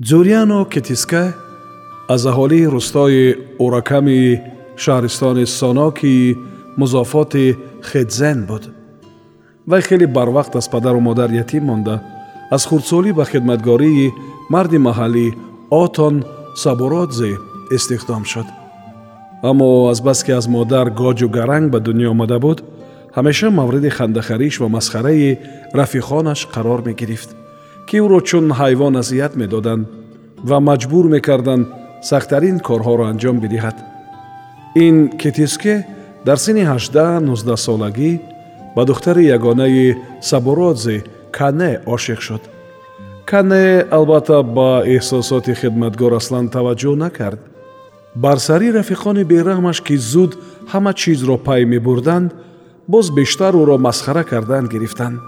дзуриано китиска аз аҳолии рӯстои ураками шаҳристони соноки музофоти хедзен буд. Вай хеле барвақт аз падару модар ятим монда. Аз хурдсолӣ ба хидматгории марди маҳаллӣ отон сабуродзе истихдом шуд. Аммо азбаски аз модар гоҷу гаранг ба дунё омада буд ҳамеша мавриди хандахариш ва масхараи рафиқонаш қарор мегирифт ки ӯро чун ҳайвон азият медоданд ва маҷбур мекарданд сахттарин корҳоро анҷом бидиҳад. Ин кетиске дар синни 18 солагӣ ба духтари ягонаи сабуродзе кане ошиқ шуд. Кане албатта ба эҳсосоти хидматгор аслан таваҷҷӯҳ накард. Бар сари рафиқони бераҳмаш ки зуд ҳама чизро пай мебурданд боз бештар ӯро масхара кардан гирифтанд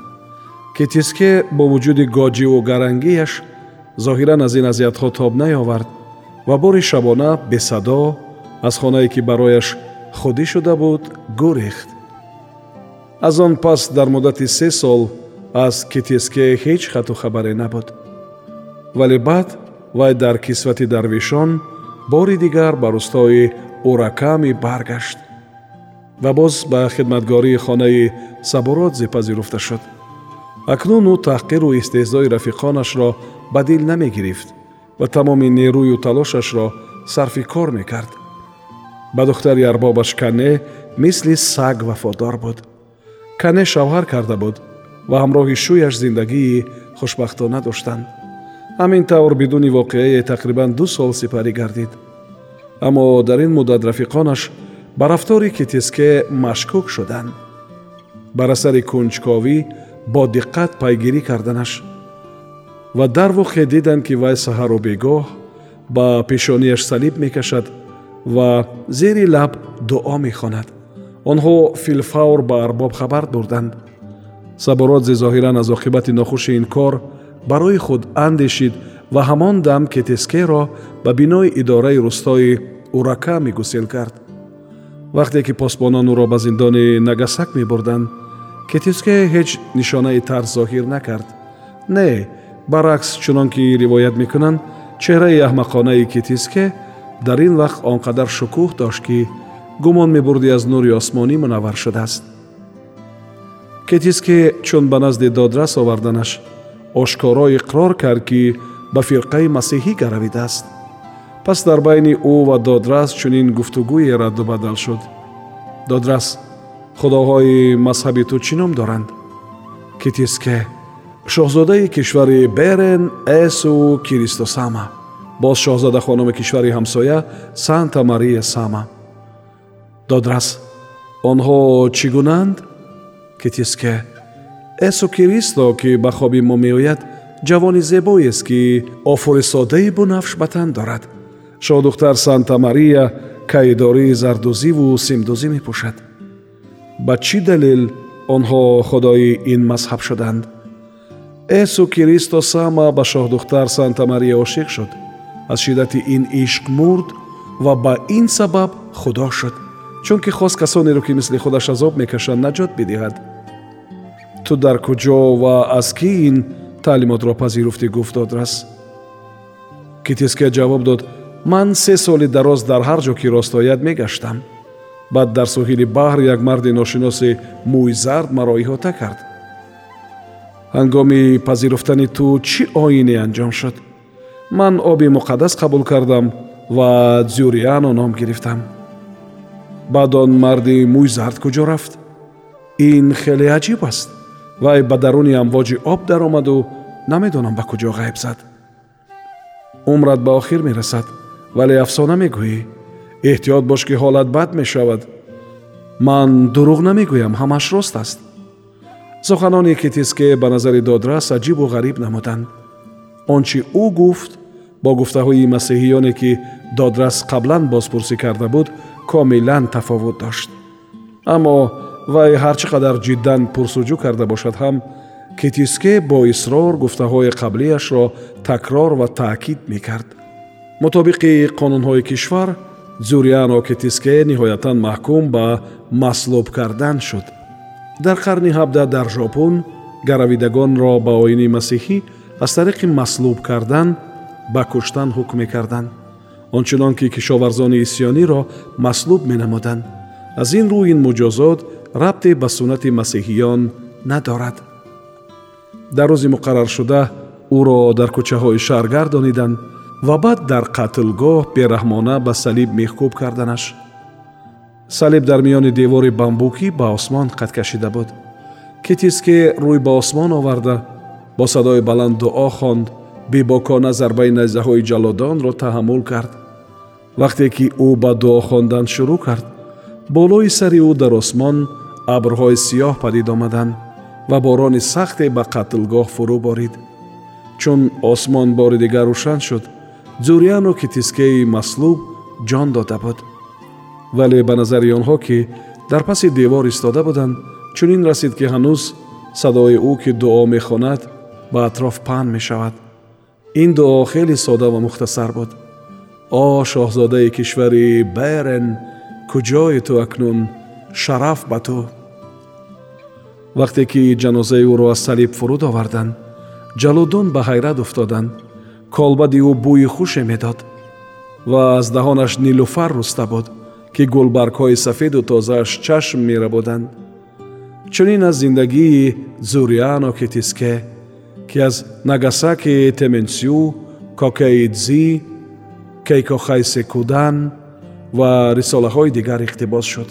кетиске бо вуҷуди гоҷиву гарангияш зоҳиран аз ин азиятҳо тоб наёвард ва бори шабона бесадо аз хонае ки барояш худӣ шуда буд гӯрехт аз он пас дар муддати се сол аз кетиске ҳеҷ хату хабаре набуд. Вале баъд вай дар кисвати дарвишон бори дигар ба рӯстои ураками баргашт ва боз ба хидматгории хонаи сабуродзе пазируфта шуд акнун ӯ таҳқиру истеҳзои рафиқонашро ба дил намегирифт ва тамоми нерӯю талошашро сарфи кор мекард. Ба духтари арбобаш кане мисли саг вафодор буд. Кане шавҳар карда буд ва ҳамроҳи шӯяш зиндагии хушбахтона доштанд. Ҳамин тавр бидуни воқеае тақрибан ду сол сипарӣ гардид. Аммо дар ин муддат рафиқонаш ба рафтори китиске машкук шуданд. Бар асари кунҷковӣ бо диққат пайгирӣ карданаш. Ва дар воқеъ диданд ки вай саҳару бегоҳ ба пешонияш салиб мекашад ва зери лаб дуо мехонад. Онҳо филфавр ба арбоб хабар бурданд сабородзе зоҳиран аз оқибати нохуши ин кор барои худ андешид ва ҳамон дам кетескеро ба бинои идораи рӯстои урака мегусел кард. Вақте ки посбонон ӯро ба зиндони нагасак мебурданд кетиске ҳеҷ нишонаи тарс зоҳир накард. Не баръакс чунон ки ривоят мекунанд чеҳраи аҳмақонаи кетиске дар ин вақт он қадар шукӯҳ дошт ки гумон мебурдӣ аз нури осмонӣ мунаввар шудааст. Кетиске чун ба назди додрас оварданаш ошкоро иқрор кард ки ба фирқаи масеҳӣ гаравидааст. Пас дар байни ӯ ва додрас чунин гуфтугӯе раддубадал шуд. Додрас худоҳои мазҳаби ту чӣ ном доранд? Китиске шоҳзодаи кишвари берен эсу киристосама боз шоҳзода хономи кишвари ҳамсоя санта мария сама. Додрас онҳо чӣ гунанд? Китиске эсу киристо ки ба хоби мо меояд ҷавони зебоест ки офури соддаи бунафш ба тан дорад. Шоҳдухтар санта мария кайдории зардӯзиву симдӯзӣ мепӯшад ба чӣ далел онҳо худои ин мазҳаб шуданд? Эсу киристо сама ба шоҳдухтар санта мария ошиқ шуд. Аз шиддати ин ишқ мурд ва ба ин сабаб худо шуд. Чунки хост касонеро ки мисли худаш азоб мекашанд наҷот бидиҳад. Ту дар куҷо ва аз кӣ ин таълимотро пазируфтӣ гуфт додрас китиске ҷавоб дод ман се соли дароз дар ҳар ҷо ки рост ояд мегаштам баъд дар соҳили баҳр як марди ношиноси мӯи зард маро иҳота кард. Ҳангоми пазируфтани ту чӣ оине анҷом шуд? Ман оби муқаддас қабул кардам ва дзюриано ном гирифтам. Баъд он марди мӯи зард куҷо рафт? Ин хеле аҷиб аст. Вай ба даруни амвоҷи об даромаду намедонам ба куҷо ғайб зад. Умрат ба охир мерасад вале афсона мегӯӣ эҳтиёт бош ки ҳолат бад мешавад. Ман дурӯғ намегӯям ҳамаш рост аст. Суханони китиске ба назари додрас аҷибу ғариб намуданд. Он чи ӯ гуфт бо гуфтаҳои масеҳиёне ки додрас қаблан бозпурсӣ карда буд комилан тафовут дошт. Аммо вай ҳарчӣ қадар ҷиддан пурсуҷӯ карда бошад ҳам китиске бо исрор гуфтаҳои қаблияшро такрор ва таъкид мекард. Мутобиқи қонунҳои кишвар зуряно китиске ниҳоятан маҳкум ба маслуб кардан шуд дар қарни ҳабда дар жопун гаравидагонро ба оини масиҳӣ аз тариқи маслуб кардан ба куштан ҳукм мекарданд. Ончунон ки кишоварзони исьёниро маслуб менамуданд. Аз ин рӯ ин муҷозот рабте ба суннати масеҳиён надорад. Дар рӯзи муқарраршуда ӯро дар кӯчаҳои шаҳр гардониданд ва баъд дар қатлгоҳ бераҳмона ба салиб меҳкӯб карданаш. Салиб дар миёни девори бамбукӣ ба осмон қад кашида буд. Китиске рӯй ба осмон оварда бо садои баланд дуо хонд бебокона зарбаи найзаҳои ҷалодонро таҳаммул кард. Вақте ки ӯ ба дуо хондан шурӯъ кард болои сари ӯ дар осмон абрҳои сиёҳ падид омаданд ва борони сахте ба қатлгоҳ фурӯ борид. Чун осмон бори дигар рӯшан шуд зурияну китискеи маслуб ҷон дода буд вале ба назари онҳо ки дар паси девор истода буданд чунин расид ки ҳанӯз садои ӯ ки дуо мехонад ба атроф паҳн мешавад. Ин дуо хеле сода ва мухтасар буд. О шоҳзодаи кишвари берен куҷои ту акнун? Шараф ба ту! Вақте ки ҷанозаи ӯро аз салиб фуруд оварданд ҷалудон ба ҳайрат уфтоданд колбади ӯ бӯи хуше медод ва аз даҳонаш нилуфар руста буд ки гулбаргҳои сафеду тозааш чашм мерабуданд. Чунин аз зиндагии зуряно китиске ки аз нагасаки теменсю кокеидзи кейкохайсе кудан ва рисолаҳои дигар иқтибос шуд.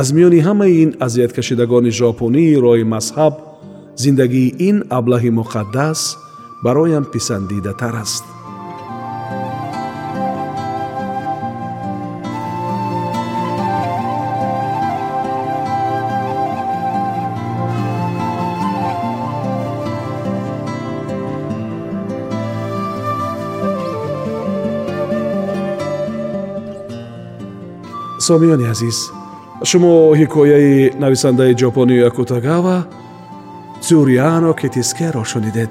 Аз миёни ҳамаи ин азияткашидагони жопунии роҳи мазҳаб зиндагии ин аблаҳи муқаддас бароям писандидатар аст. Сомиёни азиз шумо ҳикояи нависандаи ҷопонии акутагава зурияно китискеро шунидед